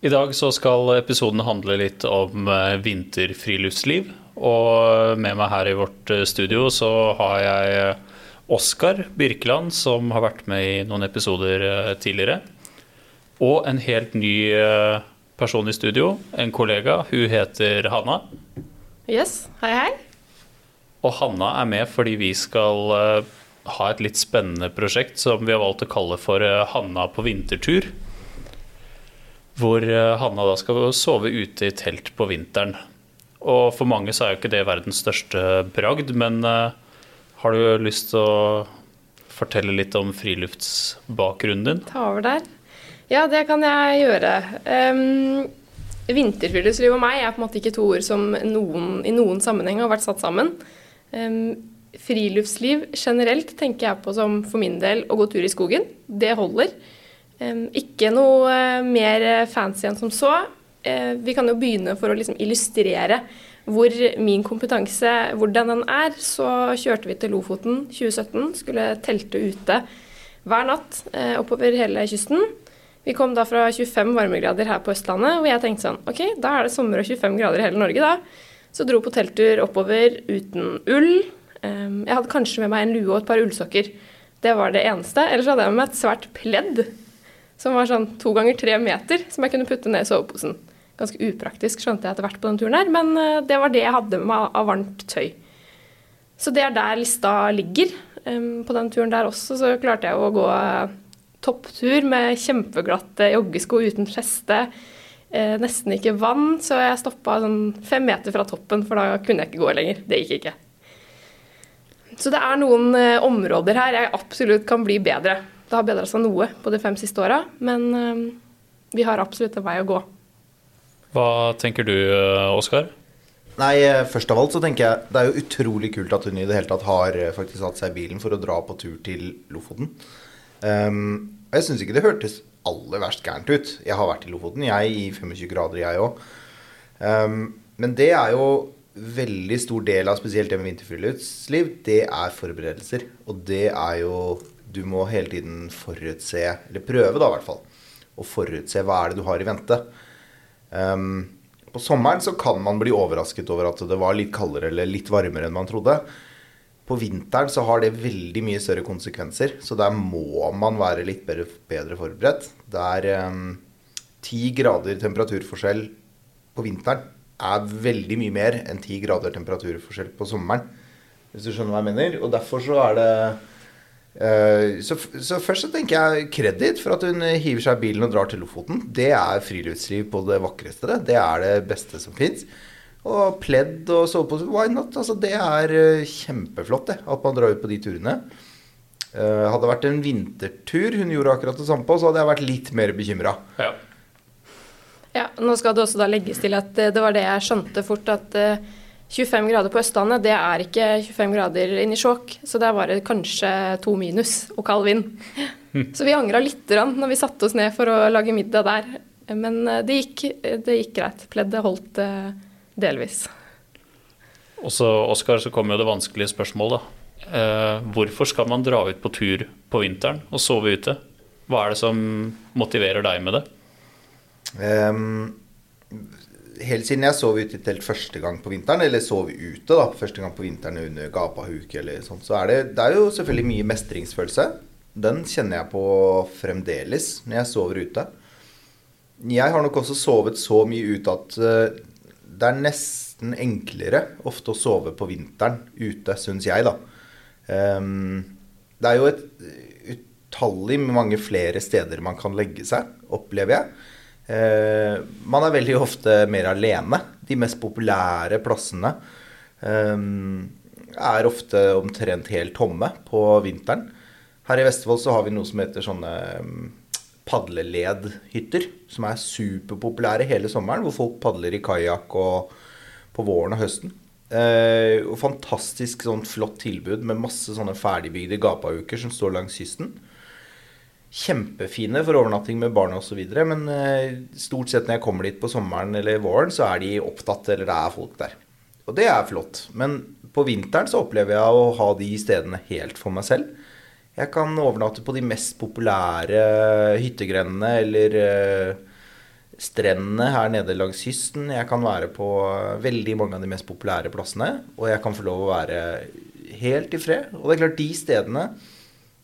I dag så skal episoden handle litt om eh, vinterfriluftsliv. Og med meg her i vårt eh, studio så har jeg eh, Oskar Birkeland, som har vært med i noen episoder tidligere. Og en helt ny person i studio, en kollega. Hun heter Hanna. Yes, hei hei. Og Hanna er med fordi vi skal ha et litt spennende prosjekt som vi har valgt å kalle for Hanna på vintertur. Hvor eh, Hanna da skal sove ute i telt på vinteren. Og for mange så er jo ikke det verdens største bragd, men uh, har du lyst til å fortelle litt om friluftsbakgrunnen din? Ta over der. Ja, det kan jeg gjøre. Um, vinterfriluftsliv og meg er på en måte ikke to ord som noen, i noen sammenheng har vært satt sammen. Um, friluftsliv generelt tenker jeg på som for min del å gå tur i skogen. Det holder. Ikke noe eh, mer fancy enn som så. Eh, vi kan jo begynne for å liksom illustrere hvor min kompetanse hvordan den er. Så kjørte vi til Lofoten 2017, skulle telte ute hver natt eh, oppover hele kysten. Vi kom da fra 25 varmegrader her på Østlandet, og jeg tenkte sånn OK, da er det sommer og 25 grader i hele Norge, da. Så dro på telttur oppover uten ull. Jeg hadde kanskje med meg en lue og et par ullsokker. Det var det eneste. Ellers hadde jeg med meg et svært pledd som var sånn to ganger tre meter, som jeg kunne putte ned i soveposen. Ganske upraktisk, skjønte jeg etter hvert på den turen her, men eh, det var det jeg hadde med meg av varmt tøy. Så det er der lista ligger. På den turen der også så klarte jeg å gå eh, topptur med kjempeglatte joggesko uten feste. Eh, nesten ikke vann, så jeg stoppa sånn fem meter fra toppen, for da kunne jeg ikke gå lenger. Det gikk ikke. Så det er noen områder her jeg absolutt kan bli bedre. Det har bedra seg noe på de fem siste åra, men uh, vi har absolutt en vei å gå. Hva tenker du, eh, Oskar? Nei, eh, først av alt så tenker jeg det er jo utrolig kult at hun i det hele tatt har faktisk satt seg i bilen for å dra på tur til Lofoten. Um, og jeg syns ikke det hørtes aller verst gærent ut. Jeg har vært i Lofoten, jeg, i 25 grader, jeg òg. Um, ehm, men det er jo veldig stor del av spesielt det med vinterfriluftsliv, det er forberedelser. Og det er jo du må hele tiden forutse, eller prøve da i hvert fall, å forutse hva er det du har i vente. Um, på sommeren så kan man bli overrasket over at det var litt kaldere eller litt varmere enn man trodde. På vinteren så har det veldig mye større konsekvenser, så der må man være litt bedre, bedre forberedt. Det er ti um, grader temperaturforskjell på vinteren er veldig mye mer enn ti grader temperaturforskjell på sommeren. Hvis du skjønner hva jeg mener. Og derfor så er det så, så, først så tenker jeg kreditt for at hun hiver seg i bilen og drar til Lofoten. Det er friluftsliv på det vakreste. Det, det er det beste som fins. Og pledd og sovepose, why not? Altså, det er eh, kjempeflott det, at man drar ut på de turene. Uh, hadde det vært en vintertur hun gjorde akkurat det samme på, så hadde jeg vært litt mer bekymra. Ja. ja. nå skal det også da legges til at det var det jeg skjønte fort, at uh, 25 grader på Østlandet, det er ikke 25 grader inne i Skjåk. Så der var det kanskje to minus og kald vind. Så vi angra litt når vi satte oss ned for å lage middag der. Men eh, det gikk, det gikk greit. Pleddet holdt eh, delvis. Og så, Oskar, så kommer jo det vanskelige spørsmålet. Eh, hvorfor skal man dra ut på tur på vinteren og sove ute? Hva er det som motiverer deg med det? Um, helt siden jeg sov ute i telt første gang på vinteren, eller sov ute da, første gang på vinteren under gapahuk eller sånt, så er det, det er jo selvfølgelig mye mestringsfølelse. Den kjenner jeg på fremdeles når jeg sover ute. Jeg har nok også sovet så mye ute at uh, det er nesten enklere ofte å sove på vinteren ute, syns jeg, da. Um, det er jo et utallig mange flere steder man kan legge seg, opplever jeg. Eh, man er veldig ofte mer alene. De mest populære plassene eh, er ofte omtrent helt tomme på vinteren. Her i Vestfold så har vi noe som heter sånne mm, padleledhytter, som er superpopulære hele sommeren, hvor folk padler i kajakk på våren og høsten. Eh, og fantastisk sånn flott tilbud med masse sånne ferdigbygde gapauker som står langs kysten kjempefine for overnatting med barna osv. Men eh, stort sett når jeg kommer dit på sommeren eller våren, så er de opptatt, eller det er folk der. Og det er flott. Men på vinteren så opplever jeg å ha de stedene helt for meg selv. Jeg kan overnatte på de mest populære hyttegrendene eller uh, strendene her nede langs kysten. Jeg kan være på veldig mange av de mest populære plassene. Og jeg kan få lov å være helt i fred. Og det er klart, de stedene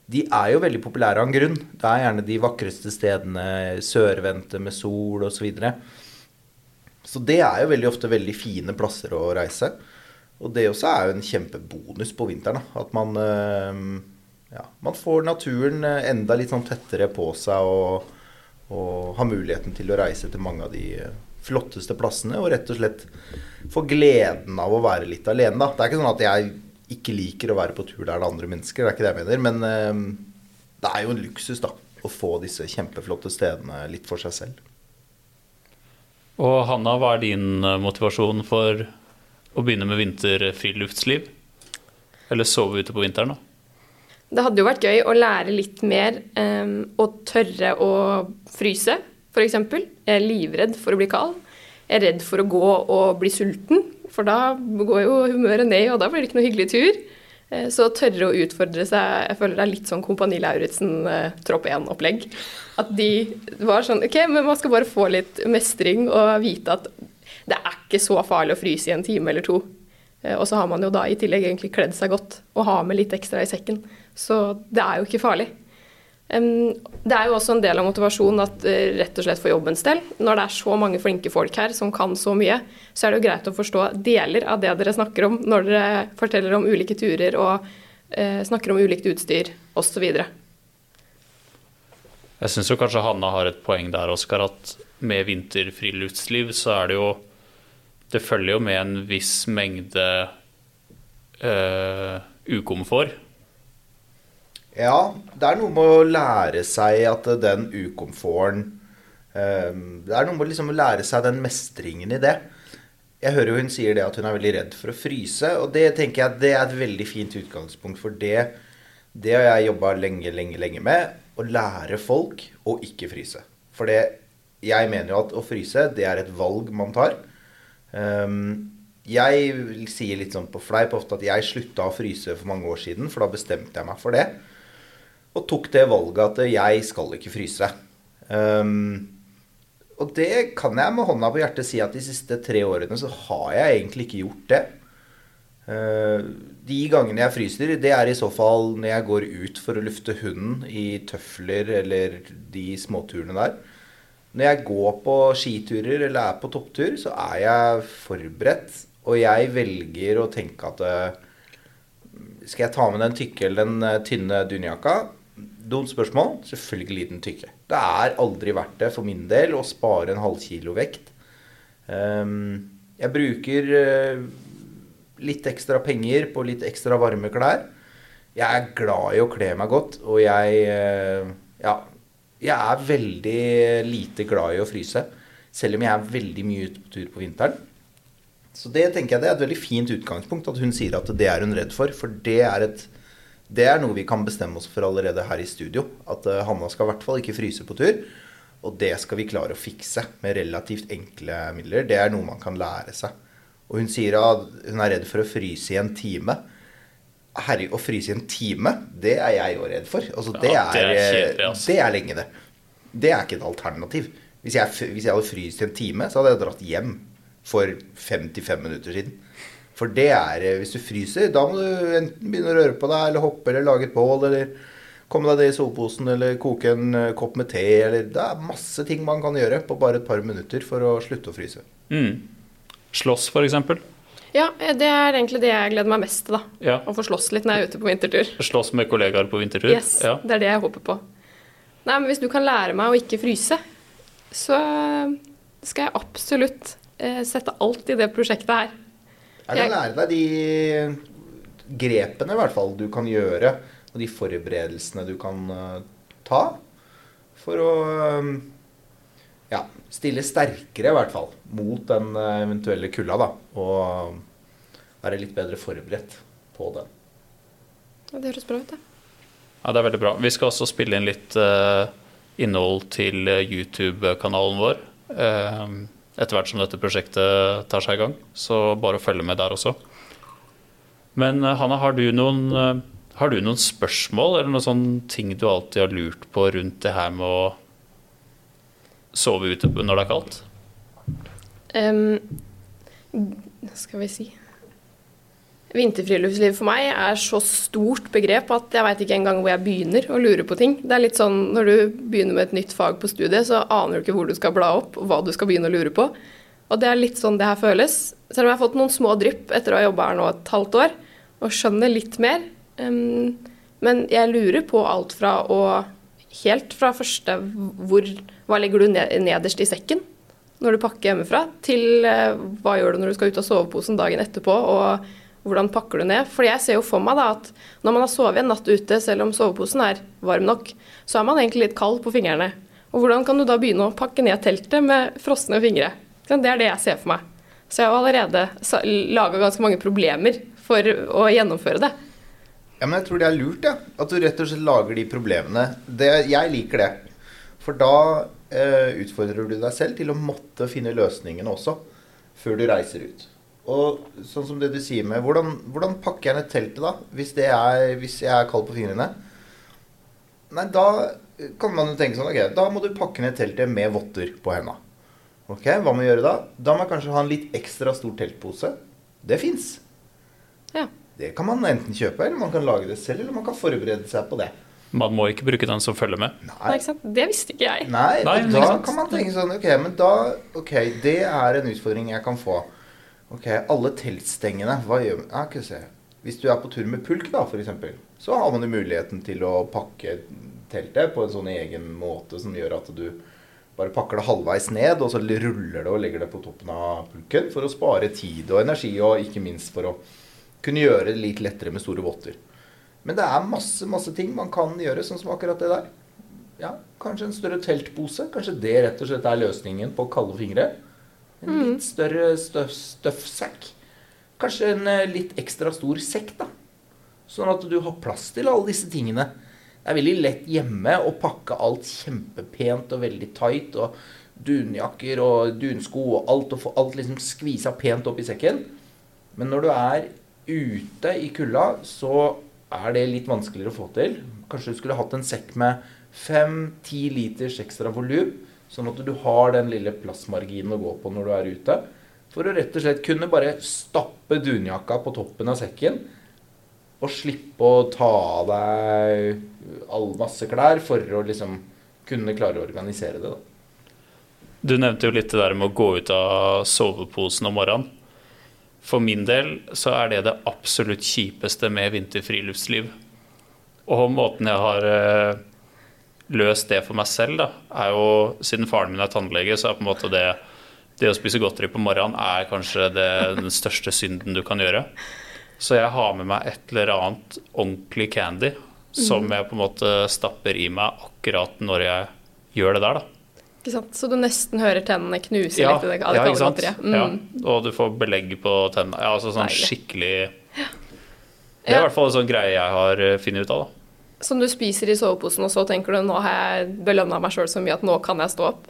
de er jo veldig populære av en grunn. Det er gjerne de vakreste stedene, sørvendte med sol osv. Så, videre. så det er jo veldig ofte veldig fine plasser å reise. Og det også er jo en kjempebonus på vinteren. At man, ja, man får naturen enda litt sånn tettere på seg og, og har muligheten til å reise til mange av de flotteste plassene. Og rett og slett få gleden av å være litt alene. Da. Det er ikke sånn at jeg ikke liker å være på tur der det er andre mennesker. Det er ikke det jeg mener. Men uh, det er jo en luksus da, å få disse kjempeflotte stedene litt for seg selv. Og Hanna, hva er din eh, motivasjon for å begynne med vinterfriluftsliv? Eller sove ute på vinteren, da? Det hadde jo vært gøy å lære litt mer um, og tørre å fryse, f.eks. Jeg er livredd for å bli kald. Jeg er redd for å gå og bli sulten. For da går jo humøret ned, og da blir det ikke noe hyggelig tur. Så så tørre å utfordre seg Jeg føler det er litt sånn Kompani Lauritzen eh, tropp 1-opplegg. At de var sånn OK, men man skal bare få litt mestring og vite at det er ikke så farlig å fryse i en time eller to. Eh, og så har man jo da i tillegg egentlig kledd seg godt og har med litt ekstra i sekken. Så det er jo ikke farlig. Det er jo også en del av motivasjonen at eh, rett og slett for jobbens del, når det er så mange flinke folk her som kan så mye, så er det jo greit å forstå deler av det dere snakker om når dere forteller om ulike turer og eh, snakker om ulikt utstyr osv. Jeg syns kanskje Hanna har et poeng der, Oskar, at med vinterfriluftsliv så er det jo Det følger jo med en viss mengde øh, ukomfort ja, det er noe med å lære seg at den ukomforten um, Det er noe med liksom å lære seg den mestringen i det. Jeg hører jo hun sier det at hun er veldig redd for å fryse, og det tenker jeg det er et veldig fint utgangspunkt for det. Det har jeg jobba lenge, lenge, lenge med. Å lære folk å ikke fryse. For det, jeg mener jo at å fryse, det er et valg man tar. Um, jeg sier litt sånn på fleip ofte at jeg slutta å fryse for mange år siden, for da bestemte jeg meg for det og tok det valget at jeg skal ikke fryse. Um, og det kan jeg med hånda på hjertet si at de siste tre årene så har jeg egentlig ikke gjort det. Uh, de gangene jeg fryser, det er i så fall når jeg går ut for å lufte hunden i tøfler eller de småturene der. Når jeg går på skiturer eller er på topptur, så er jeg forberedt. Og jeg velger å tenke at uh, skal jeg ta med den tykke eller den uh, tynne dunjakka, Dumt spørsmål. Selvfølgelig den tykke. Det er aldri verdt det for min del å spare en halv kilo vekt. Um, jeg bruker uh, litt ekstra penger på litt ekstra varme klær. Jeg er glad i å kle meg godt, og jeg uh, Ja. Jeg er veldig lite glad i å fryse. Selv om jeg er veldig mye ute på tur på vinteren. Så det tenker jeg det er et veldig fint utgangspunkt at hun sier at det er hun redd for. For det er et det er noe vi kan bestemme oss for allerede her i studio. At uh, Hanna skal i hvert fall ikke fryse på tur. Og det skal vi klare å fikse med relativt enkle midler. Det er noe man kan lære seg. Og hun sier at hun er redd for å fryse i en time. Herre, å fryse i en time, det er jeg jo redd for. Altså, det, ja, det, er, er kjedelig, altså. det er lenge, det. Det er ikke et alternativ. Hvis jeg, hvis jeg hadde fryst i en time, så hadde jeg dratt hjem for 55 minutter siden. For det er eh, Hvis du fryser, da må du enten begynne å røre på deg, eller hoppe, eller lage et bål, eller komme deg ned i soveposen, eller koke en eh, kopp med te, eller Det er masse ting man kan gjøre på bare et par minutter for å slutte å fryse. Mm. Slåss, f.eks.? Ja, eh, det er egentlig det jeg gleder meg mest til. da. Ja. Å få slåss litt når jeg er ute på vintertur. Slåss med kollegaer på vintertur? Yes, ja. det er det jeg håper på. Nei, men Hvis du kan lære meg å ikke fryse, så skal jeg absolutt eh, sette alt i det prosjektet her. Jeg kan lære deg de grepene i hvert fall du kan gjøre, og de forberedelsene du kan uh, ta for å um, ja, stille sterkere, i hvert fall, mot den uh, eventuelle kulda, da. Og være litt bedre forberedt på den. Ja, det høres bra ut, det. Ja, det er veldig bra. Vi skal også spille inn litt uh, innhold til YouTube-kanalen vår. Uh, etter hvert som dette prosjektet tar seg i gang. Så bare å følge med der også. Men eh, Hanna, har du noen, eh, har du noen spørsmål eller noen sånne ting du alltid har lurt på rundt det her med å sove ute når det er kaldt? Um, skal vi si Vinterfriluftsliv for meg er så stort begrep at jeg veit ikke engang hvor jeg begynner å lure på ting. Det er litt sånn når du begynner med et nytt fag på studiet, så aner du ikke hvor du skal bla opp, og hva du skal begynne å lure på. Og det er litt sånn det her føles. Selv om jeg har fått noen små drypp etter å ha jobba her nå et halvt år, og skjønner litt mer. Um, men jeg lurer på alt fra å Helt fra første hvor, Hva legger du nederst i sekken når du pakker hjemmefra, til uh, hva gjør du når du skal ut av soveposen dagen etterpå, og hvordan pakker du ned? For jeg ser jo for meg da at når man har sovet en natt ute, selv om soveposen er varm nok, så er man egentlig litt kald på fingrene. Og hvordan kan du da begynne å pakke ned teltet med frosne fingre? Det er det jeg ser for meg. Så jeg har allerede laga ganske mange problemer for å gjennomføre det. Ja, men jeg tror det er lurt, ja. At du rett og slett lager de problemene. Det, jeg liker det. For da eh, utfordrer du deg selv til å måtte finne løsningene også, før du reiser ut. Og sånn som det du sier med Hvordan, hvordan pakker jeg ned teltet, da? Hvis, er, hvis, jeg er kald på fingrene? Nei, da kan man jo tenke sånn Ok, da må du pakke ned teltet med votter på henda. Ok, hva må jeg gjøre da? Da må jeg kanskje ha en litt ekstra stor teltpose. Det fins. Ja. Det kan man enten kjøpe, eller man kan lage det selv, eller man kan forberede seg på det. Man må ikke bruke den som følger med. Nei, Nei ikke sant? Det visste ikke jeg. Nei, Nei da kan man tenke sånn Ok, men da Ok, det er en utfordring jeg kan få. Ok, alle teltstengene, hva gjør man? Ja, se. Hvis du er på tur med pulk, da, f.eks., så har man jo muligheten til å pakke teltet på en sånn egen måte som gjør at du bare pakker det halvveis ned, og så ruller det og legger det på toppen av pulken for å spare tid og energi, og ikke minst for å kunne gjøre det litt lettere med store votter. Men det er masse, masse ting man kan gjøre, sånn som akkurat det der. Ja, Kanskje en større teltpose. Kanskje det rett og slett er løsningen på kalde fingre. En mm. litt større støffsekk. Kanskje en eh, litt ekstra stor sekk, da. Sånn at du har plass til alle disse tingene. Det er veldig lett hjemme å pakke alt kjempepent og veldig tight. Og dunjakker og dunsko og alt, og få alt liksom skvisa pent opp i sekken. Men når du er ute i kulda, så er det litt vanskeligere å få til. Kanskje du skulle hatt en sekk med 5-10 liters ekstra volum Sånn at du har den lille plassmarginen å gå på når du er ute. For å rett og slett kunne bare stappe dunjakka på toppen av sekken. Og slippe å ta av deg all masse klær for å liksom kunne klare å organisere det. da. Du nevnte jo litt det der med å gå ut av soveposen om morgenen. For min del så er det det absolutt kjipeste med vinterfriluftsliv. Og måten jeg har eh, løst det for meg selv, da, er jo Siden faren min er tannlege, så er på en måte det det å spise godteri på morgenen er kanskje det, den største synden du kan gjøre. Så jeg har med meg et eller annet ordentlig candy som mhm. jeg på en måte stapper i meg akkurat når jeg gjør det der, da. Ikke sant? Så du nesten hører tennene knuse ja, litt ja, godteriet. Mm. Ja, og du får belegg på tennene. Ja, altså sånn Deilig. skikkelig Det er i hvert fall en sånn greie jeg har eh, funnet ut av, da som du spiser i soveposen, og så tenker du nå har jeg belønna meg sjøl så mye at nå kan jeg stå opp?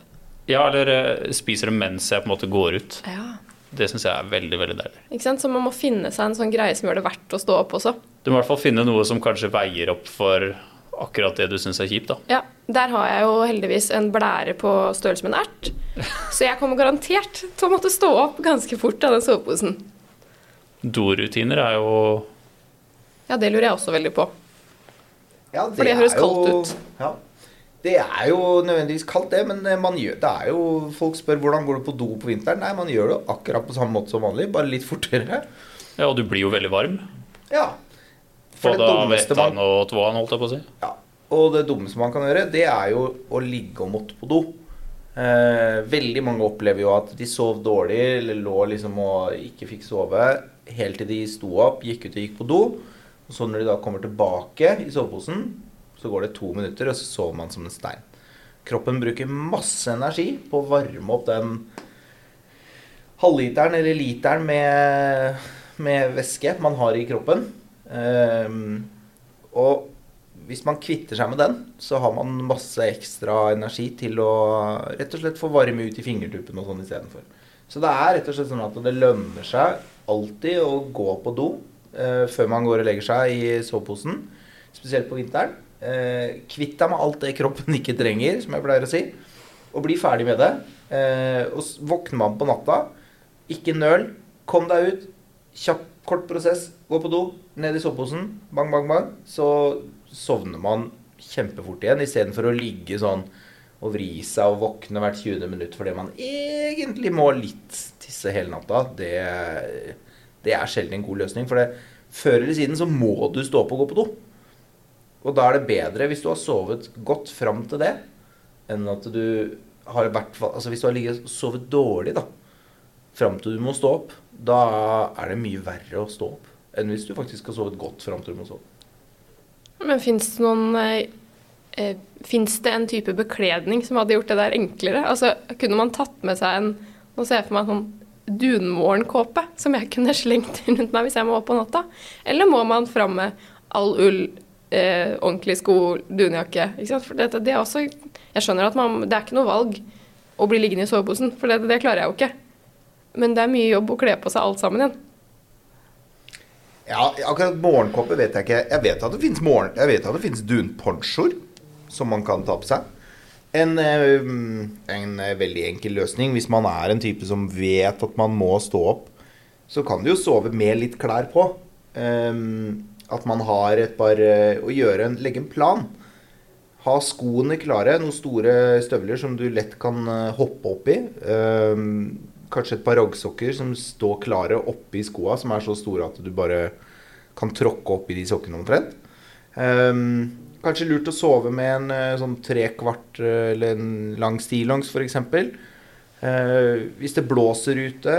Ja, eller uh, spiser det mens jeg på en måte går ut. Ja. Det syns jeg er veldig veldig deilig. Ikke sant? Så man må finne seg en sånn greie som gjør det verdt å stå opp også. Du må i hvert fall finne noe som kanskje veier opp for akkurat det du syns er kjipt, da. Ja, der har jeg jo heldigvis en blære på størrelse med en ert. Så jeg kommer garantert til å måtte stå opp ganske fort av den soveposen. Dorutiner er jo Ja, det lurer jeg også veldig på. Ja, det For det høres kaldt ut. Ja. Det er jo nødvendigvis kaldt, det, men eh, man gjør, det er jo Folk spør hvordan går det på do på vinteren. Nei, man gjør det akkurat på samme måte som vanlig, bare litt fortere. Ja, og du blir jo veldig varm. Ja. For Både av etan og tvåan, holdt jeg på å si. Ja. Og det dummeste man kan gjøre, det er jo å ligge og måtte på do. Eh, veldig mange opplever jo at de sov dårlig, eller lå liksom og ikke fikk sove helt til de sto opp, gikk ut og gikk på do. Og så når de da kommer tilbake i soveposen, så går det to minutter, og så sover man som en stein. Kroppen bruker masse energi på å varme opp den halvliteren eller literen med, med væske man har i kroppen. Um, og hvis man kvitter seg med den, så har man masse ekstra energi til å rett og slett få varme ut i fingertuppene og sånn istedenfor. Så det er rett og slett sånn at det lønner seg alltid å gå på do før man går og legger seg i soveposen, spesielt på vinteren. Uh, kvitt deg med alt det kroppen ikke trenger, som jeg pleier å si. og bli ferdig med det. Eh, og våkner man på natta, ikke nøl. Kom deg ut. Kjapp, kort prosess. Gå på do. Ned i soveposen. Bang, bang, bang. Så sovner man kjempefort igjen, istedenfor å ligge sånn og vri seg og våkne hvert 20. minutt fordi man egentlig må litt tisse hele natta. Det, det er sjelden en god løsning. For det, før eller siden så må du stå opp og gå på do. Og da er det bedre hvis du har sovet godt fram til det, enn at du har vært Altså hvis du har ligget og sovet dårlig, da, fram til du må stå opp, da er det mye verre å stå opp enn hvis du faktisk har sovet godt fram til du må sove. Men fins det noen eh, eh, Fins det en type bekledning som hadde gjort det der enklere? Altså, Kunne man tatt med seg en Nå ser jeg for meg sånn dunmorgenkåpe som jeg kunne slengt rundt meg hvis jeg må opp på natta. Eller må man fram med all ull, eh, ordentlige sko, dunjakke? For det, det er også Jeg skjønner at man, det er ikke noe valg å bli liggende i soveposen, for det, det klarer jeg jo ikke. Men det er mye jobb å kle på seg alt sammen igjen. Ja, akkurat morgenkåpe vet jeg ikke. Jeg vet at det finnes morgen... Dunponchoer som man kan ta på seg. En, eh, en eh, veldig enkel løsning hvis man er en type som vet at man må stå opp, så kan du jo sove med litt klær på. Um, at man har et par eh, Å gjøre en, legge en plan. Ha skoene klare. Noen store støvler som du lett kan hoppe opp i. Um, kanskje et par raggsokker som står klare oppi skoa, som er så store at du bare kan tråkke oppi de sokkene omtrent. Ehm, kanskje lurt å sove med en eh, sånn tre kvart eh, eller en lang stillongs f.eks. Eh, hvis det blåser ute,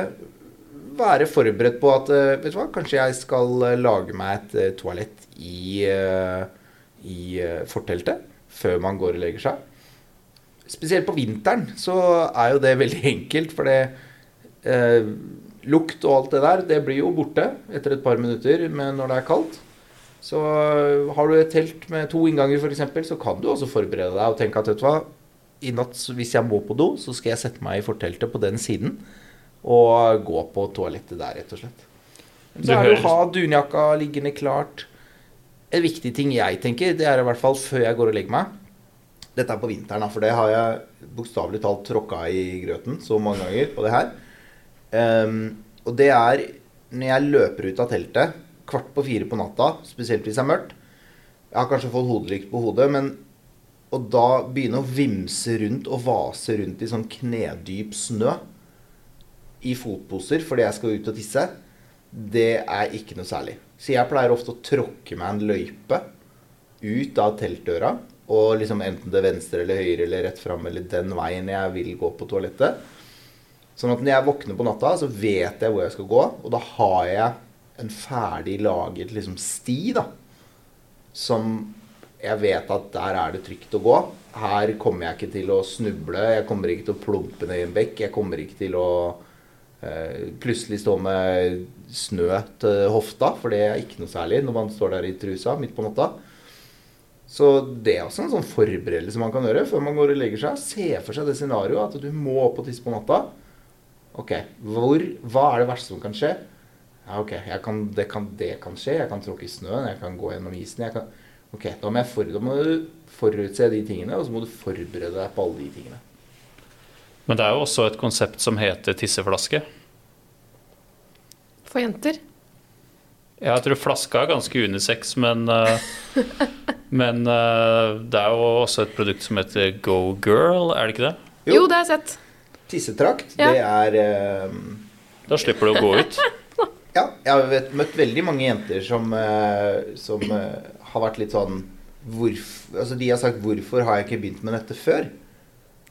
være forberedt på at eh, Vet du hva, kanskje jeg skal lage meg et toalett i, i forteltet før man går og legger seg. Spesielt på vinteren så er jo det veldig enkelt, for det eh, Lukt og alt det der, det blir jo borte etter et par minutter men når det er kaldt. Så eh, har du et telt med to innganger f.eks., så kan du også forberede deg og tenke at vet du hva, i natt hvis jeg må på do, så skal jeg sette meg i forteltet på den siden og gå på toalettet der, rett og slett. Så er det å ha dunjakka liggende klart. En viktig ting jeg tenker, det er i hvert fall før jeg går og legger meg. Dette er på vinteren, for det har jeg bokstavelig talt tråkka i grøten så mange ganger på det her. Um, og det er når jeg løper ut av teltet kvart på fire på natta, spesielt hvis det er mørkt. Jeg har kanskje fått hodelykt på hodet, men å da begynne å vimse rundt og vase rundt i sånn knedyp snø i fotposer fordi jeg skal ut og tisse, det er ikke noe særlig. Så jeg pleier ofte å tråkke meg en løype ut av teltdøra, og liksom enten til venstre eller høyre eller rett fram eller den veien jeg vil gå på toalettet. Sånn at når jeg våkner på natta, så vet jeg hvor jeg skal gå, og da har jeg en ferdig laget liksom sti, da. Som jeg vet at der er det trygt å gå. Her kommer jeg ikke til å snuble, jeg kommer ikke til å plumpe ned i en bekk, jeg kommer ikke til å eh, plutselig stå med snø til hofta, for det er ikke noe særlig når man står der i trusa midt på natta. Så det er også en sånn forberedelse man kan gjøre før man går og legger seg. Se for seg det scenarioet at du må opp og tisse på natta. Ok, hvor, hva er det verste som kan skje? Ja, ok, jeg kan, det, kan, det kan skje. Jeg kan tråkke i snøen, jeg kan gå gjennom isen. Jeg kan, ok, da må, jeg for, da må du forutse de tingene, og så må du forberede deg på alle de tingene. Men det er jo også et konsept som heter tisseflaske. For jenter. Jeg tror flaska er ganske unisex, men, eh, men eh, det er jo også et produkt som heter Go Girl, er det ikke det? Jo, det har jeg sett. Tissetrakt, Ja. det er um... Da slipper du å gå ut. Ja, jeg har vet, møtt veldig mange jenter som, eh, som eh, har vært litt sånn hvorf, altså De har sagt 'Hvorfor har jeg ikke begynt med dette før?'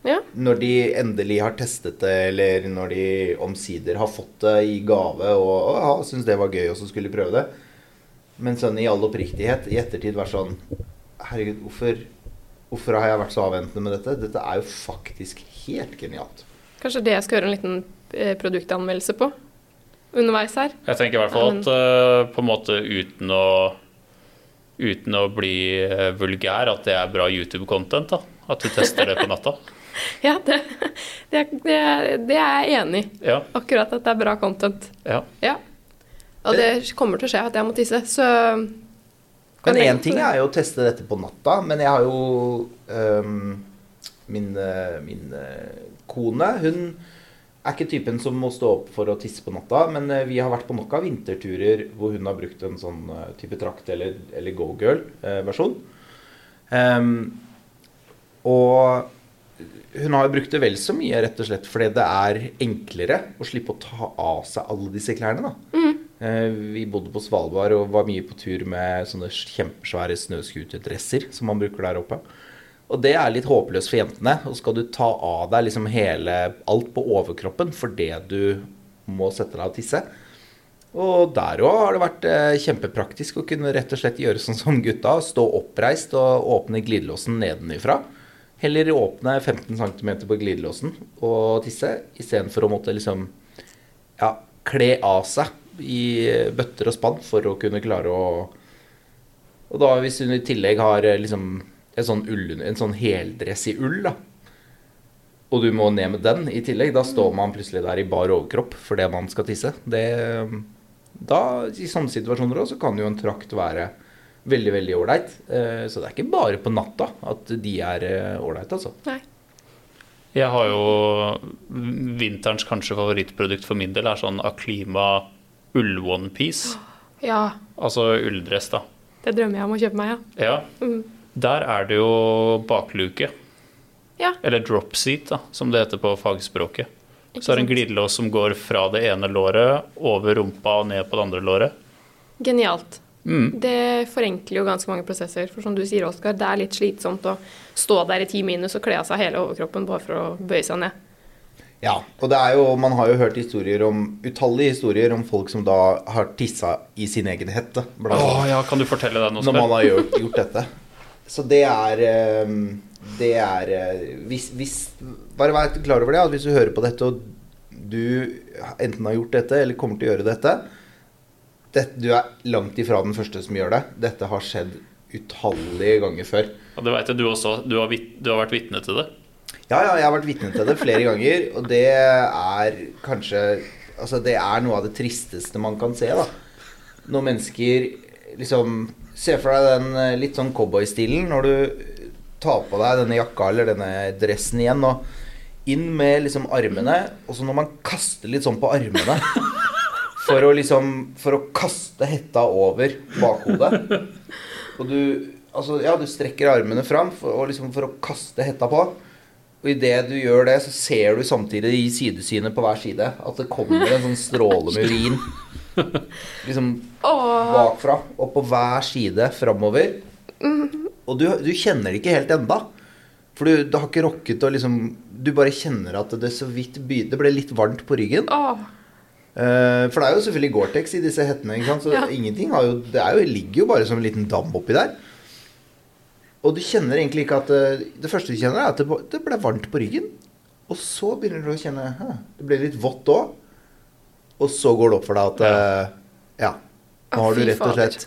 Ja. Når de endelig har testet det, eller når de omsider har fått det i gave og, og syns det var gøy og så skulle prøve det. Men sånn i all oppriktighet, i ettertid vært sånn Herregud, hvorfor, hvorfor har jeg vært så avventende med dette? Dette er jo faktisk helt genialt. Kanskje det jeg skal gjøre en liten eh, produktanmeldelse på underveis her. Jeg tenker i hvert fall at uh, på en måte uten å Uten å bli eh, vulgær, at det er bra YouTube-content. da At du tester det på natta. Ja, det, det, det, det er jeg enig i. Ja, Akkurat at det er bra content. ja. Ja. Og det kommer til å skje at jeg må tisse, så Men én ting er jo å teste dette på natta, men jeg har jo um, min, eh, min eh, kone, hun er ikke typen som må stå opp for å tisse på natta, men eh, vi har vært på nok av vinterturer hvor hun har brukt en sånn eh, type trakt eller, eller go-girl-versjon. Um, og hun har jo brukt det vel så mye rett og slett fordi det er enklere å slippe å ta av seg alle disse klærne. da. Mm. Vi bodde på Svalbard og var mye på tur med sånne kjempesvære snøscooterdresser som man bruker der oppe. Og det er litt håpløst for jentene. Og skal du ta av deg liksom hele, alt på overkroppen fordi du må sette deg og tisse. Og der òg har det vært eh, kjempepraktisk å kunne rett og slett gjøre sånn som gutta. Stå oppreist og åpne glidelåsen nedenifra. Heller åpne 15 cm på glidelåsen og tisse, istedenfor å måtte liksom ja, kle av seg i bøtter og spann for å kunne klare å Og da hvis hun i tillegg har eh, liksom sånn, ull, en sånn heldress i ull, da, og du må ned med den i tillegg, da står man plutselig der i bar overkropp fordi man skal tisse. Det, da, I sånne situasjoner òg, så kan jo en trakt være veldig veldig ålreit. Eh, Så det er ikke bare på natta at de er eh, ålreite, altså. Nei. Jeg har jo vinterens kanskje favorittprodukt for min del er sånn Aklima ull-onepiece. Ja, Altså ulldress, da. det drømmer jeg om å kjøpe meg, ja. Ja. Mm. Der er det jo bakluke. Ja, Eller drop seat, da, som det heter på fagspråket. Ikke Så er det en glidelås som går fra det ene låret, over rumpa og ned på det andre låret. genialt. Mm. Det forenkler jo ganske mange prosesser. For som du sier, Oskar, det er litt slitsomt å stå der i ti minus og kle av seg hele overkroppen bare for å bøye seg ned. Ja, og det er jo, man har jo hørt historier om, utallige historier om folk som da har tissa i sin egen hette. Blant Å ja, kan du fortelle den, når man har gjort, gjort dette. Så det er eh, Det er eh, hvis, hvis, Bare vær klar over det, at hvis du hører på dette, og du enten har gjort dette eller kommer til å gjøre dette dette Du er langt ifra den første som gjør det. Dette har skjedd utallige ganger før. Og det vet jeg du også. Du har, vit du har vært vitne til det. Ja, ja, jeg har vært vitne til det flere ganger, og det er kanskje Altså, det er noe av det tristeste man kan se, da. Når mennesker liksom Se for deg den eh, litt sånn cowboystilen når du tar på deg denne jakka eller denne dressen igjen, og inn med liksom armene, og så når man kaster litt sånn på armene for å liksom For å kaste hetta over bakhodet. Og du Altså, ja, du strekker armene fram for, liksom for å kaste hetta på. Og idet du gjør det, så ser du samtidig i sidesynet på hver side at det kommer en sånn stråle med urin liksom Åh, bakfra og på hver side framover. Og du, du kjenner det ikke helt enda. For du, du har ikke rokket å liksom Du bare kjenner at det så vidt by, Det ble litt varmt på ryggen. åh. Eh, for det er jo selvfølgelig Gore-Tex i disse hettene. Så Ja. ingenting har jo Det jo, ligger jo bare som en liten dam oppi der. Og du kjenner egentlig ikke at eh, Det første du kjenner, er at det, ble varmt på ryggen. Og så begynner du å kjenne Det ble litt vått òg. Og så går det opp for deg at eh, Ja. Nå har du rett og slett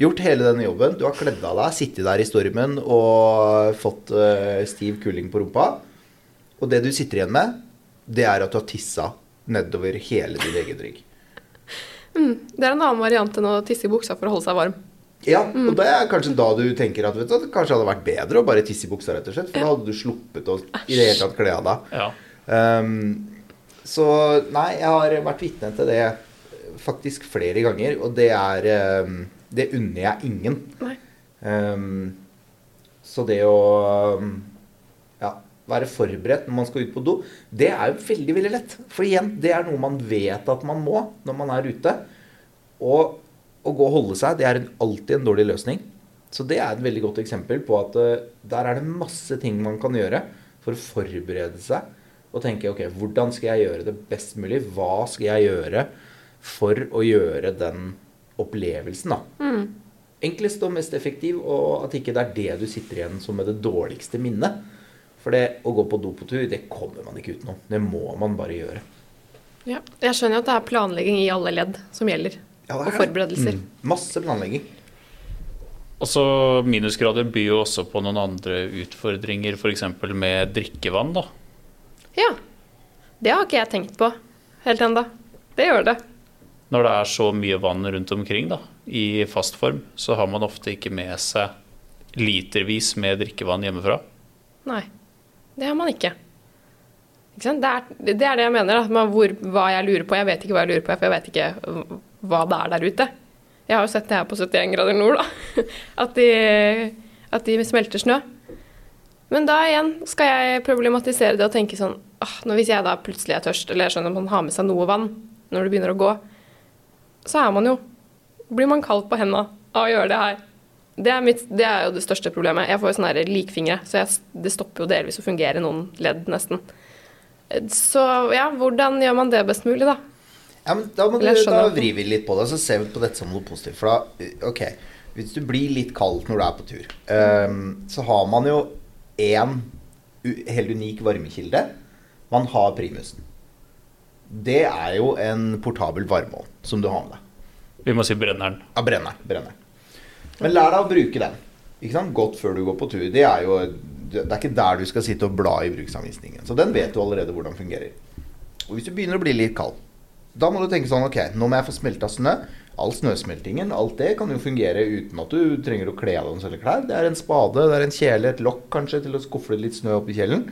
gjort hele denne jobben. Du har kledd av deg, sittet der i stormen og fått eh, stiv kuling på rumpa. Og det du sitter igjen med, det er at du har tissa nedover hele din egen rygg. Det er en annen variant enn å tisse i buksa for å holde seg varm. Ja, og det er kanskje da du tenker at vet du, det kanskje hadde vært bedre å bare tisse i buksa, rett og slett. For da hadde du sluppet å i det hele tatt kle av deg. Ja. Ehm, så nei, jeg har vært vitne til det faktisk flere ganger, og det er ehm, Det unner jeg ingen. Nei. Ehm, så det å ehm, ja, være forberedt når man skal ut på do, det er jo veldig, veldig lett. For igjen, det er noe man vet at man må når man er ute. Og å gå og holde seg, det er en, alltid en dårlig løsning. Så det er et veldig godt eksempel på at uh, der er det masse ting man kan gjøre for å forberede seg og tenke ok, hvordan skal jeg gjøre det best mulig? Hva skal jeg gjøre for å gjøre den opplevelsen, da? Enklest og mest effektiv, og at ikke det er det du sitter igjen som med det dårligste minnet. For det å gå på do på tur, det kommer man ikke utenom. Det må man bare gjøre. Ja. Jeg skjønner jo at det er planlegging i alle ledd som gjelder. Ja, og forberedelser. Mm. Masse planlegging. Og så minusgrader byr jo også på noen andre utfordringer, f.eks. med drikkevann. da. Ja. Det har ikke jeg tenkt på helt ennå. Det gjør det. Når det er så mye vann rundt omkring da, i fast form, så har man ofte ikke med seg litervis med drikkevann hjemmefra. Nei. Det har man ikke. ikke? Det, er, det er det jeg mener. Da, hvor, hva jeg lurer på. Jeg vet ikke hva jeg lurer på, for jeg vet ikke hva det er der ute. Jeg har jo sett det her på 71 grader nord, da. At de, at de smelter snø. Men da igjen skal jeg problematisere det og tenke sånn ah, Hvis jeg da plutselig er tørst, eller jeg skjønner at man har med seg noe vann når det begynner å gå, så er man jo Blir man kald på hendene av å gjøre det her? Det er, mitt, det er, jo det største problemet. Jeg får jo sånne likfingre, så jeg, det stopper jo delvis å fungere noen ledd, nesten. Så ja, hvordan gjør man det best mulig, da? Ja, men Da, må du, da vrir vi litt på det, så ser vi på dette som noe positivt. For da, ok, hvis du blir litt kald når du er på tur, um, så har man jo én helt unik varmekilde. Man har primusen. Det er jo en portabel varmeovn som du har med deg. Vi må si brenneren. Ja, brenneren. brenneren. Men lær deg å bruke den. Ikke sant? Godt før du går på tur. Det er jo det er ikke der du skal sitte og bla i bruksanvisningen. Så den vet du allerede hvordan fungerer. Og hvis du begynner å bli litt kald, da må du tenke sånn Ok, nå må jeg få smelta snø all snøsmeltingen, alt det kan jo fungere uten at du trenger å kle av deg noen klær. Det er en spade, det er en kjele, et lokk kanskje til å skuffe litt snø opp i kjelen.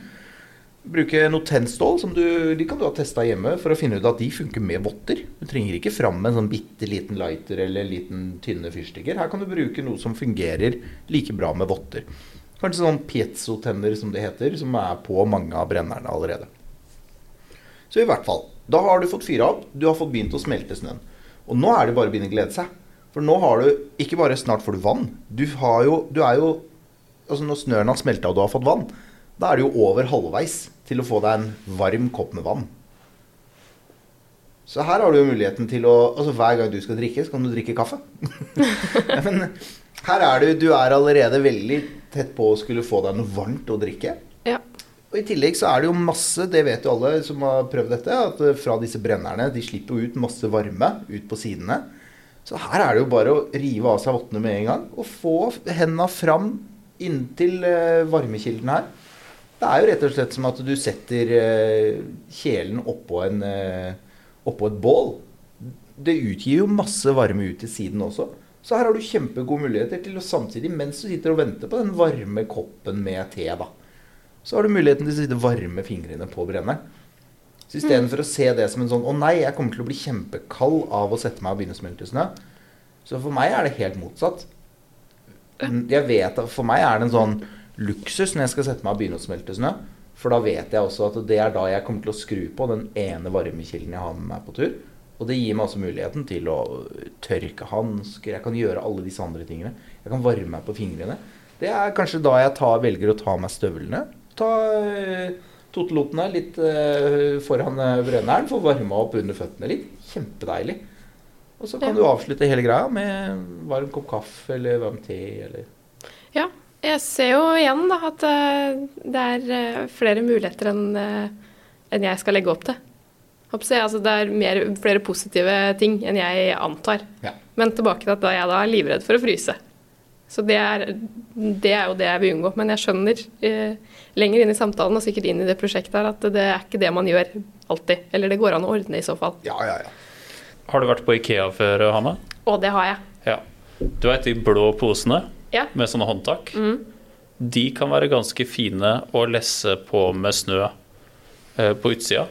Bruke noe tennstål, som du, de kan du ha testa hjemme for å finne ut at de funker med votter. Du trenger ikke fram med en sånn bitte liten lighter eller liten tynne fyrstikker. Her kan du bruke noe som fungerer like bra med votter. Kanskje sånn piezo-tenner som det heter, som er på mange av brennerne allerede. Så i hvert fall, da har du fått fyra opp, du har fått begynt å smelte snøen. Og nå er det bare å begynne å glede seg. For nå har du ikke bare snart får du vann. Du, har jo, du er jo Altså når snøen har smelta og du har fått vann, da er det jo over halvveis til å få deg en varm kopp med vann. Så her har du jo muligheten til å Altså hver gang du skal drikke, så kan du drikke kaffe. Men her er du Du er allerede veldig tett på å skulle få deg noe varmt å drikke. Og I tillegg så er det jo masse, det vet jo alle som har prøvd dette, at eh, fra disse brennerne de slipper jo ut masse varme ut på sidene. Så her er det jo bare å rive av seg vottene med en gang og få hendene fram inntil uh, varmekilden her. Det er jo rett og slett som at du setter uh, kjelen oppå, en, oppå et bål. Det utgir jo masse varme ut til siden også. Så her har du kjempegode muligheter til å samtidig, mens du sitter og venter på den varme koppen med te, da så har du muligheten til å sitte varme fingrene på brenneren. Så istedenfor mm. å se det som en sånn 'Å nei, jeg kommer til å bli kjempekald av å sette meg og begynne å smelte snø', så for meg er det helt motsatt. Jeg vet at For meg er det en sånn luksus når jeg skal sette meg og begynne å smelte snø. For da vet jeg også at det er da jeg kommer til å skru på den ene varmekilden jeg har med meg på tur. Og det gir meg også muligheten til å tørke hansker. Jeg kan gjøre alle disse andre tingene. Jeg kan varme meg på fingrene. Det er kanskje da jeg tar, velger å ta av meg støvlene ta uh, totelotene litt uh, foran uh, brenneren, få varma opp under føttene litt. Kjempedeilig. Og så kan ja. du avslutte hele greia med varm kopp kaffe eller varm te eller Ja. Jeg ser jo igjen da at det er flere muligheter enn enn jeg skal legge opp til. Altså, det er mer, flere positive ting enn jeg antar. Ja. Men tilbake til at jeg da er livredd for å fryse. Så det er, det er, jo det jeg vil unngå. Men jeg skjønner eh, lenger inn i samtalen og sikkert inn i det prosjektet her at det er ikke det man gjør alltid. Eller det går an å ordne i så fall. Ja, ja, ja. Har du vært på Ikea før, Hanne? Å, det har jeg. Ja. Du vet de blå posene ja. med sånne håndtak? Mm. De kan være ganske fine å lesse på med snø eh, på utsida.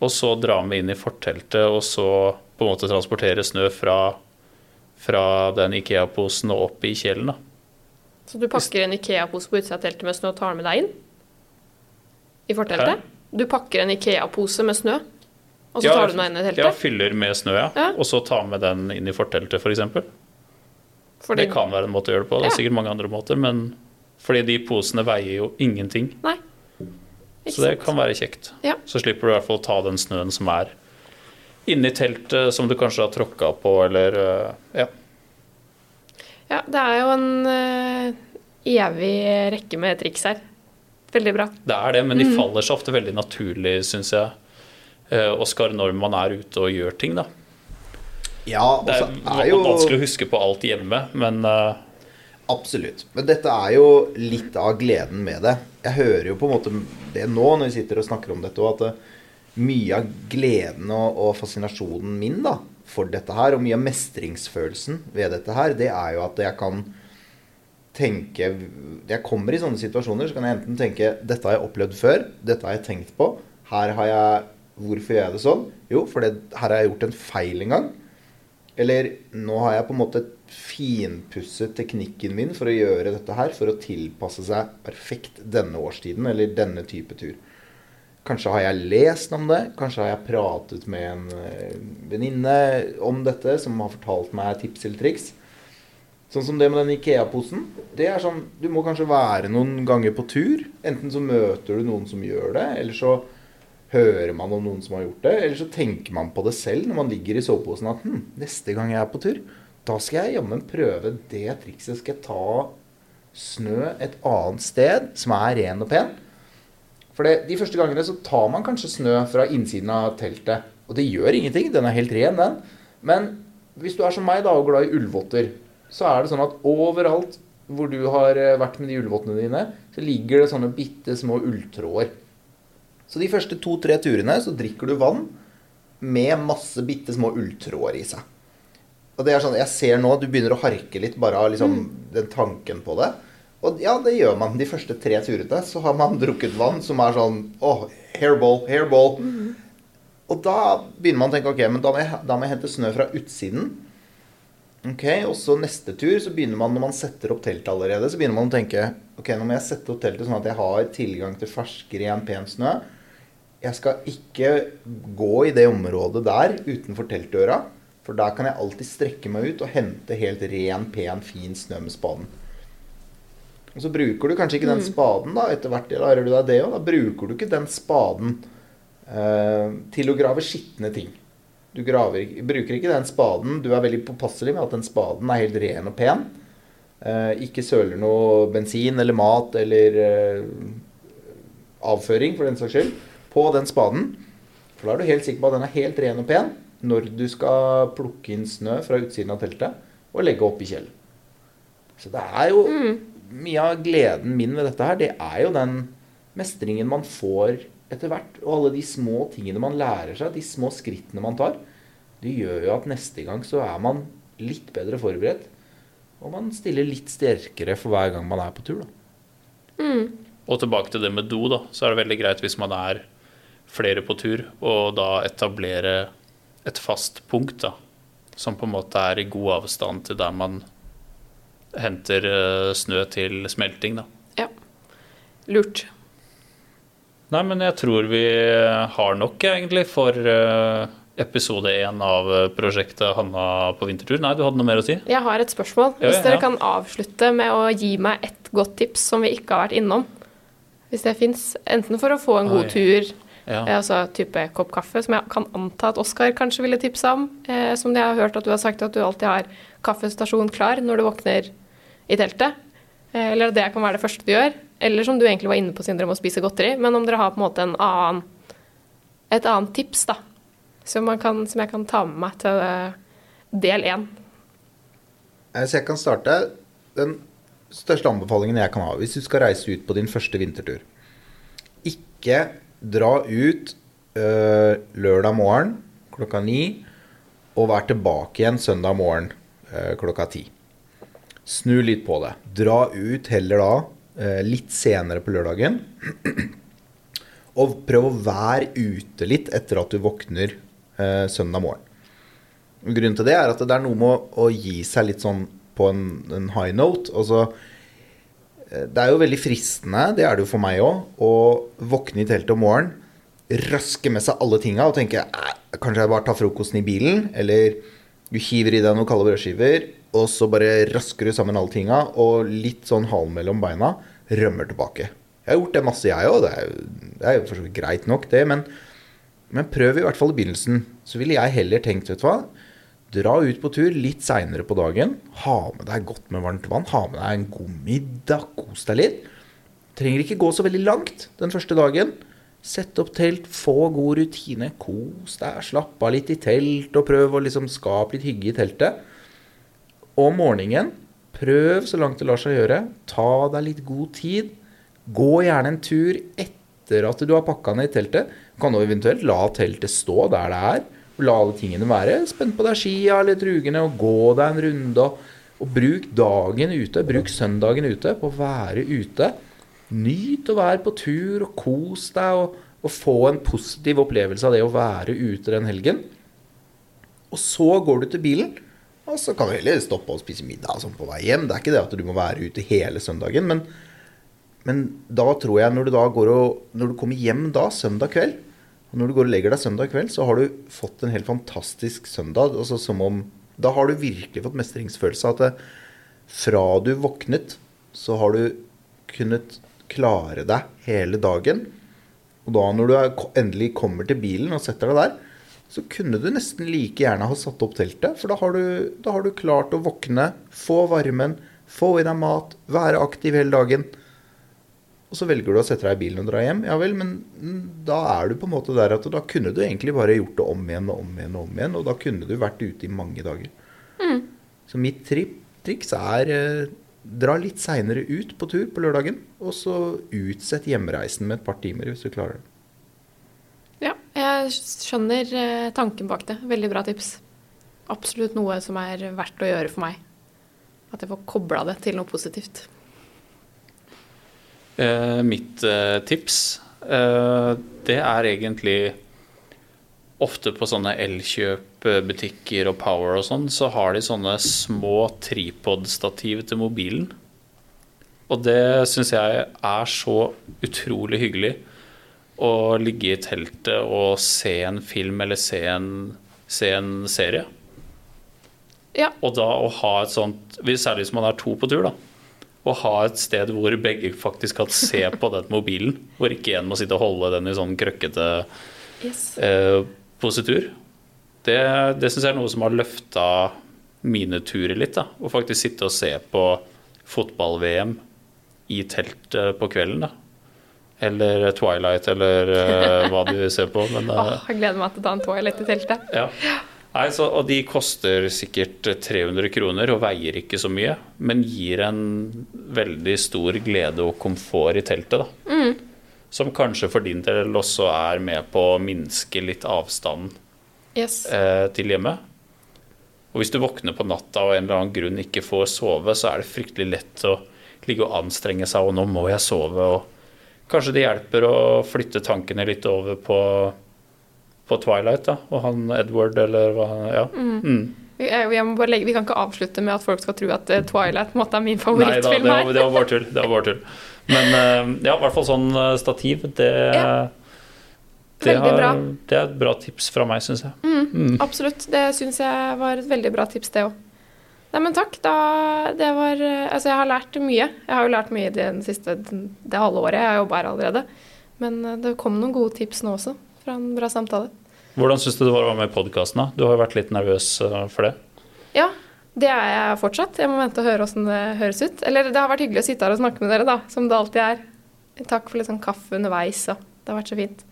Og så dra med inn i forteltet, og så på en måte transportere snø fra fra den Ikea-posen og opp i kjelen. da. Så du pakker en Ikea-pose på utsida av teltet med snø og tar den med deg inn? I forteltet? Hæ? Du pakker en Ikea-pose med snø, og så ja, tar du den inn i teltet? Ja, fyller med snø, ja. ja. Og så tar med den inn i forteltet, f.eks. For fordi... Det kan være en måte å gjøre det på. Det er sikkert mange andre måter, men fordi de posene veier jo ingenting. Nei. så det kan være kjekt. Ja. Så slipper du i hvert fall å ta den snøen som er inni teltet som du kanskje har tråkka på, eller eh, ja. Ja, det er jo en uh, evig rekke med triks her. Veldig bra. Det er det, men de mm. faller seg ofte veldig naturlig, syns jeg. Uh, Oskar, når man er ute og gjør ting, da. Ja, det er, er jo vanskelig å huske på alt hjemme, men uh, Absolutt. Men dette er jo litt av gleden med det. Jeg hører jo på en måte det nå når vi sitter og snakker om dette, og at mye av gleden og, og, fascinasjonen min da, for dette her, og mye av mestringsfølelsen ved dette her, det er jo at jeg kan tenke Jeg kommer i sånne situasjoner, så kan jeg enten tenke Dette har jeg opplevd før. Dette har jeg tenkt på. Her har jeg Hvorfor gjør jeg det sånn? Jo, for her har jeg gjort en feil en gang. Eller nå har jeg på en måte finpusset teknikken min for å gjøre dette her, for å tilpasse seg perfekt denne årstiden eller denne type tur. Kanskje har jeg lest om det, kanskje har jeg pratet med en eh, venninne om dette som har fortalt meg tips eller triks. Sånn som det med den Ikea-posen. Det er sånn, Du må kanskje være noen ganger på tur. Enten så møter du noen som gjør det, eller så hører man om noen som har gjort det. Eller så tenker man på det selv når man ligger i soveposen at hm, neste gang jeg er på tur, da skal jeg jammen prøve det trikset. Skal jeg ta snø et annet sted som er ren og pen. For det, de første gangene så tar man kanskje snø fra innsiden av teltet. Og det gjør ingenting. Den er helt ren, den. Men hvis du er som meg da og glad i ullvotter, så er det sånn at overalt hvor du har eh, vært med de ullvottene dine, så ligger det sånne bitte små ulltråder. Så de første to-tre turene så drikker du vann med masse bitte små ulltråder i seg. Og det er sånn, Jeg ser nå at du begynner å harke litt bare av liksom, mm. den tanken på det. Og ja, det gjør man. De første tre turene så har man drukket vann som er sånn åh, hairball, hairball. Mm. Og da begynner man å tenke ok, men da må, jeg, da må jeg hente snø fra utsiden. Ok, Og så neste tur så begynner man, når man setter opp teltet allerede, så begynner man å tenke ok, nå må jeg sette opp teltet sånn at jeg har tilgang til fersk, ren, pen snø jeg skal ikke gå i det området der utenfor teltdøra. For der kan jeg alltid strekke meg ut og hente helt ren, pen, fin snø med spaden. Og så bruker du kanskje ikke den mm. spaden, da. Etter hvert lærer du deg det òg. Da bruker du ikke den spaden eh, til å grave skitne ting. Du graver, bruker ikke den spaden. Du er veldig påpasselig med at den spaden er helt ren og pen. Eh, ikke søler noe bensin eller mat eller eh, avføring, for den saks skyld på den spaden. For da er du helt sikker på at den er helt ren og pen når du skal plukke inn snø fra utsiden av teltet og legge opp i kjelen. Så det er jo mm. Mye av gleden min ved dette her, det er jo den mestringen man får etter hvert. Og alle de små tingene man lærer seg, de små skrittene man tar. Det gjør jo at neste gang så er man litt bedre forberedt. Og man stiller litt sterkere for hver gang man er på tur, da. Mm. Og tilbake til det med do, da. Så er det veldig greit hvis man er flere på tur, og da etablere et fast punkt da, som på en måte er i god avstand til der man henter eh, snø til smelting. Da. Ja. Lurt. Nei, men jeg tror vi har nok egentlig for eh, episode én av prosjektet Hanna på vintertur. Nei, du hadde noe mer å si? Jeg har et spørsmål. Hvis dere ja. kan avslutte med å gi meg et godt tips som vi ikke har vært innom. Hvis det fins. Enten for å få en god Oi. tur ja. Eh, altså type kopp kaffe, som jeg kan anta at Oskar kanskje ville tipsa om. Eh, som jeg har hørt at du har sagt at du alltid har kaffestasjon klar når du våkner i teltet. Eh, eller at det kan være det første du gjør. Eller som du egentlig var inne på, Sindre, om å spise godteri. Men om dere har på en måte en annen, et annet tips da, som, kan, som jeg kan ta med meg til eh, del én. Så jeg kan starte. Den største anbefalingen jeg kan ha hvis du skal reise ut på din første vintertur. Ikke dra ut øh, lørdag morgen klokka ni og vær tilbake igjen søndag morgen øh, klokka ti. Snu litt på det. Dra ut heller da uh, litt senere på lørdagen. og prøv å være ute litt etter at du våkner søndag morgen. Grunnen til det er at det er noe med å gi seg litt sånn på en, en high note. Altså Eh, det er jo veldig fristende, det er det jo for meg òg, å våkne i teltet om morgenen, raske med seg alle tinga og tenke kanskje jeg bare tar frokosten i bilen, eller du hiver i deg noen kalde brødskiver, og så bare rasker du sammen alle tinga, og litt sånn halen mellom beina rømmer tilbake. Jeg har gjort det masse, jeg òg. Det er jo for så vidt greit nok, det. Men, men prøv i hvert fall i begynnelsen. Så ville jeg heller tenkt, vet du hva Dra ut på tur litt seinere på dagen. Ha med deg godt med varmt vann. Ha med deg en god middag. Kos deg litt. Trenger ikke gå så veldig langt den første dagen. Sett opp telt, få god rutine. Kos deg, slapp av litt i telt, og prøv å liksom skape litt hygge i teltet. Om morgenen, prøv så langt det lar seg gjøre. Ta deg litt god tid. Gå gjerne en tur etter at du har pakka ned i teltet. Kan du eventuelt la teltet stå der det er la alle tingene være. Spenn på deg skia eller trugene og gå deg en runde. Og bruk dagen ute, bruk søndagen ute på å være ute. Nyt å være på tur, og kos deg, og, og få en positiv opplevelse av det å være ute den helgen. Og så går du til bilen, og så kan du heller stoppe og spise middag sånn på vei hjem. Det er ikke det at du må være ute hele søndagen, men, men da tror jeg når du og Når du kommer hjem da, søndag kveld, og når du går og legger deg søndag kveld, så har du fått en helt fantastisk søndag. Altså som om Da har du virkelig fått mestringsfølelse. av At det, fra du våknet, så har du kunnet klare deg hele dagen. Og da når du endelig kommer til bilen og setter deg der, så kunne du nesten like gjerne ha satt opp teltet. For da har du, da har du klart å våkne, få varmen, få i deg mat, være aktiv hele dagen. Og så velger du å sette deg i bilen og dra hjem. Ja vel, men da er du på en måte der at da kunne du egentlig bare gjort det om igjen og om igjen og om igjen. Og da kunne du vært ute i mange dager. Mm. Så mitt tri triks er eh, dra litt seinere ut på tur på lørdagen. Og så utsett hjemreisen med et par timer hvis du klarer det. Ja, jeg skjønner eh, tanken bak det. Veldig bra tips. Absolutt noe som er verdt å gjøre for meg. At jeg får kobla det til noe positivt. Eh, mitt eh, tips, eh, det er egentlig Ofte på sånne elkjøpbutikker og Power og sånn, så har de sånne små tripod-stativ til mobilen. Og det syns jeg er så utrolig hyggelig. Å ligge i teltet og se en film eller se en, se en serie. Ja. Og da å ha et sånt, særlig hvis man er to på tur, da. Å ha et sted hvor begge faktisk kan se på den mobilen. Hvor ikke en må sitte og holde den i sånn krøkkete Yes. eh, positur. Det, det syns jeg er noe som har løfta mine turer litt. da, Å faktisk sitte og se på fotball-VM i telt eh, på kvelden. da. Eller Twilight, eller uh, hva du ser på. Men, uh, oh, jeg gleder meg til å ta en toalett i teltet. ja. Nei, så, og de koster sikkert 300 kroner og veier ikke så mye, men gir en veldig stor glede og komfort i teltet. da. Som kanskje for din del også er med på å minske litt avstanden Yes. eh, til hjemmet. Og hvis du våkner på natta og av en eller annen grunn ikke får sove, så er det fryktelig lett å ligge og anstrenge seg, og nå må jeg sove. og Kanskje det hjelper å flytte tankene litt over på, på Twilight, da, og han Edward, eller hva Ja. Mm. Vi, jeg må bare legge, vi kan ikke avslutte med at folk skal tro at eh, Twilight på en måte er min Nei da, det favorittfilm var, her. det var bare tull. Det var bare tull. Men eh, ja, i hvert fall sånn eh, stativ, det, Ja. det, har, det er et bra tips fra meg, syns jeg. Mm, Absolutt. Det syns jeg var et veldig bra tips, det òg. Nei, men takk. Da, det var eh, Altså, jeg har lært mye. Jeg har jo lært mye det, siste, det halve året. Jeg jobber her allerede. Men eh, det kom noen gode tips nå også, fra en bra samtale. Hvordan syns du det var å være med i podkasten? Du har jo vært litt nervøs eh, for det. Ja, det er jeg fortsatt. Jeg må vente og høre åssen det høres ut. Eller det har vært hyggelig å sitte her og snakke med dere, da, som det alltid er. Takk for litt sånn kaffe underveis, og det har vært så fint.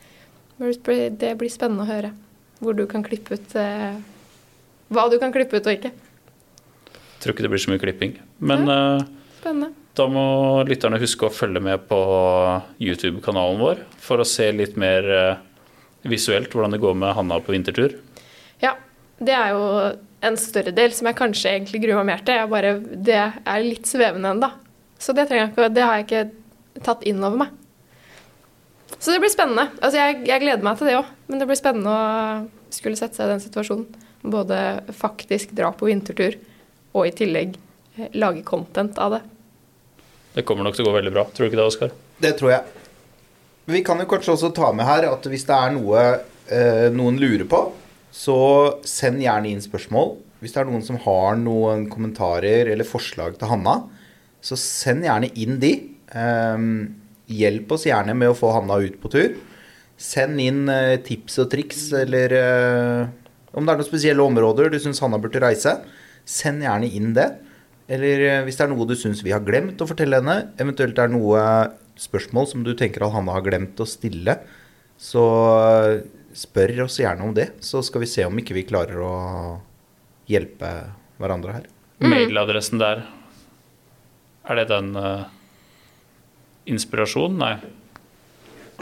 Det blir spennende å høre hvor du kan klippe ut eh, Hva du kan klippe ut og ikke. Tror ikke det blir så mye klipping. Men ja, da må lytterne huske å følge med på YouTube-kanalen vår for å se litt mer eh, visuelt hvordan det går med Hanna på vintertur. Ja, det er jo en større del som jeg kanskje egentlig gruer meg mer til. Bare, det er litt svevende ennå. Så det, ikke, det har jeg ikke tatt inn over meg. Så det blir spennende. Altså, jeg, jeg gleder meg til det òg, men det blir spennende å skulle sette seg i den situasjonen. Både faktisk dra på vintertur og i tillegg eh, lage content av det. Det kommer nok til å gå veldig bra. Tror du ikke det, Oskar? Det tror jeg. Men vi kan jo kanskje også ta med her at hvis det er noe eh, noen lurer på, så send gjerne inn spørsmål. Hvis det er noen som har noen kommentarer eller forslag til Hanna, så send gjerne inn de. Ehm, hjelp oss gjerne med å få Hanna ut på tur. Send inn eh, tips og triks, eller eh, om det er noen spesielle områder du syns Hanna burde reise. Send gjerne inn det. Eller eh, hvis det er noe du syns vi har glemt å fortelle henne, eventuelt det er noe spørsmål som du tenker at Hanna har glemt å stille, så eh, spør oss gjerne om det. Så skal vi se om ikke vi klarer å hjelpe hverandre her. Mailadressen der, er det den uh, inspirasjonen? Nei.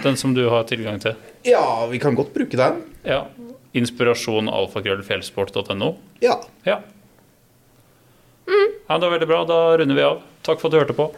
Den som du har tilgang til? Ja, vi kan godt bruke den. Ja. Inspirasjon alfakrøllfjellsport.no. Ja. Ja. Mm. Ja, det var veldig bra. Da runder vi av. Takk for at du hørte på.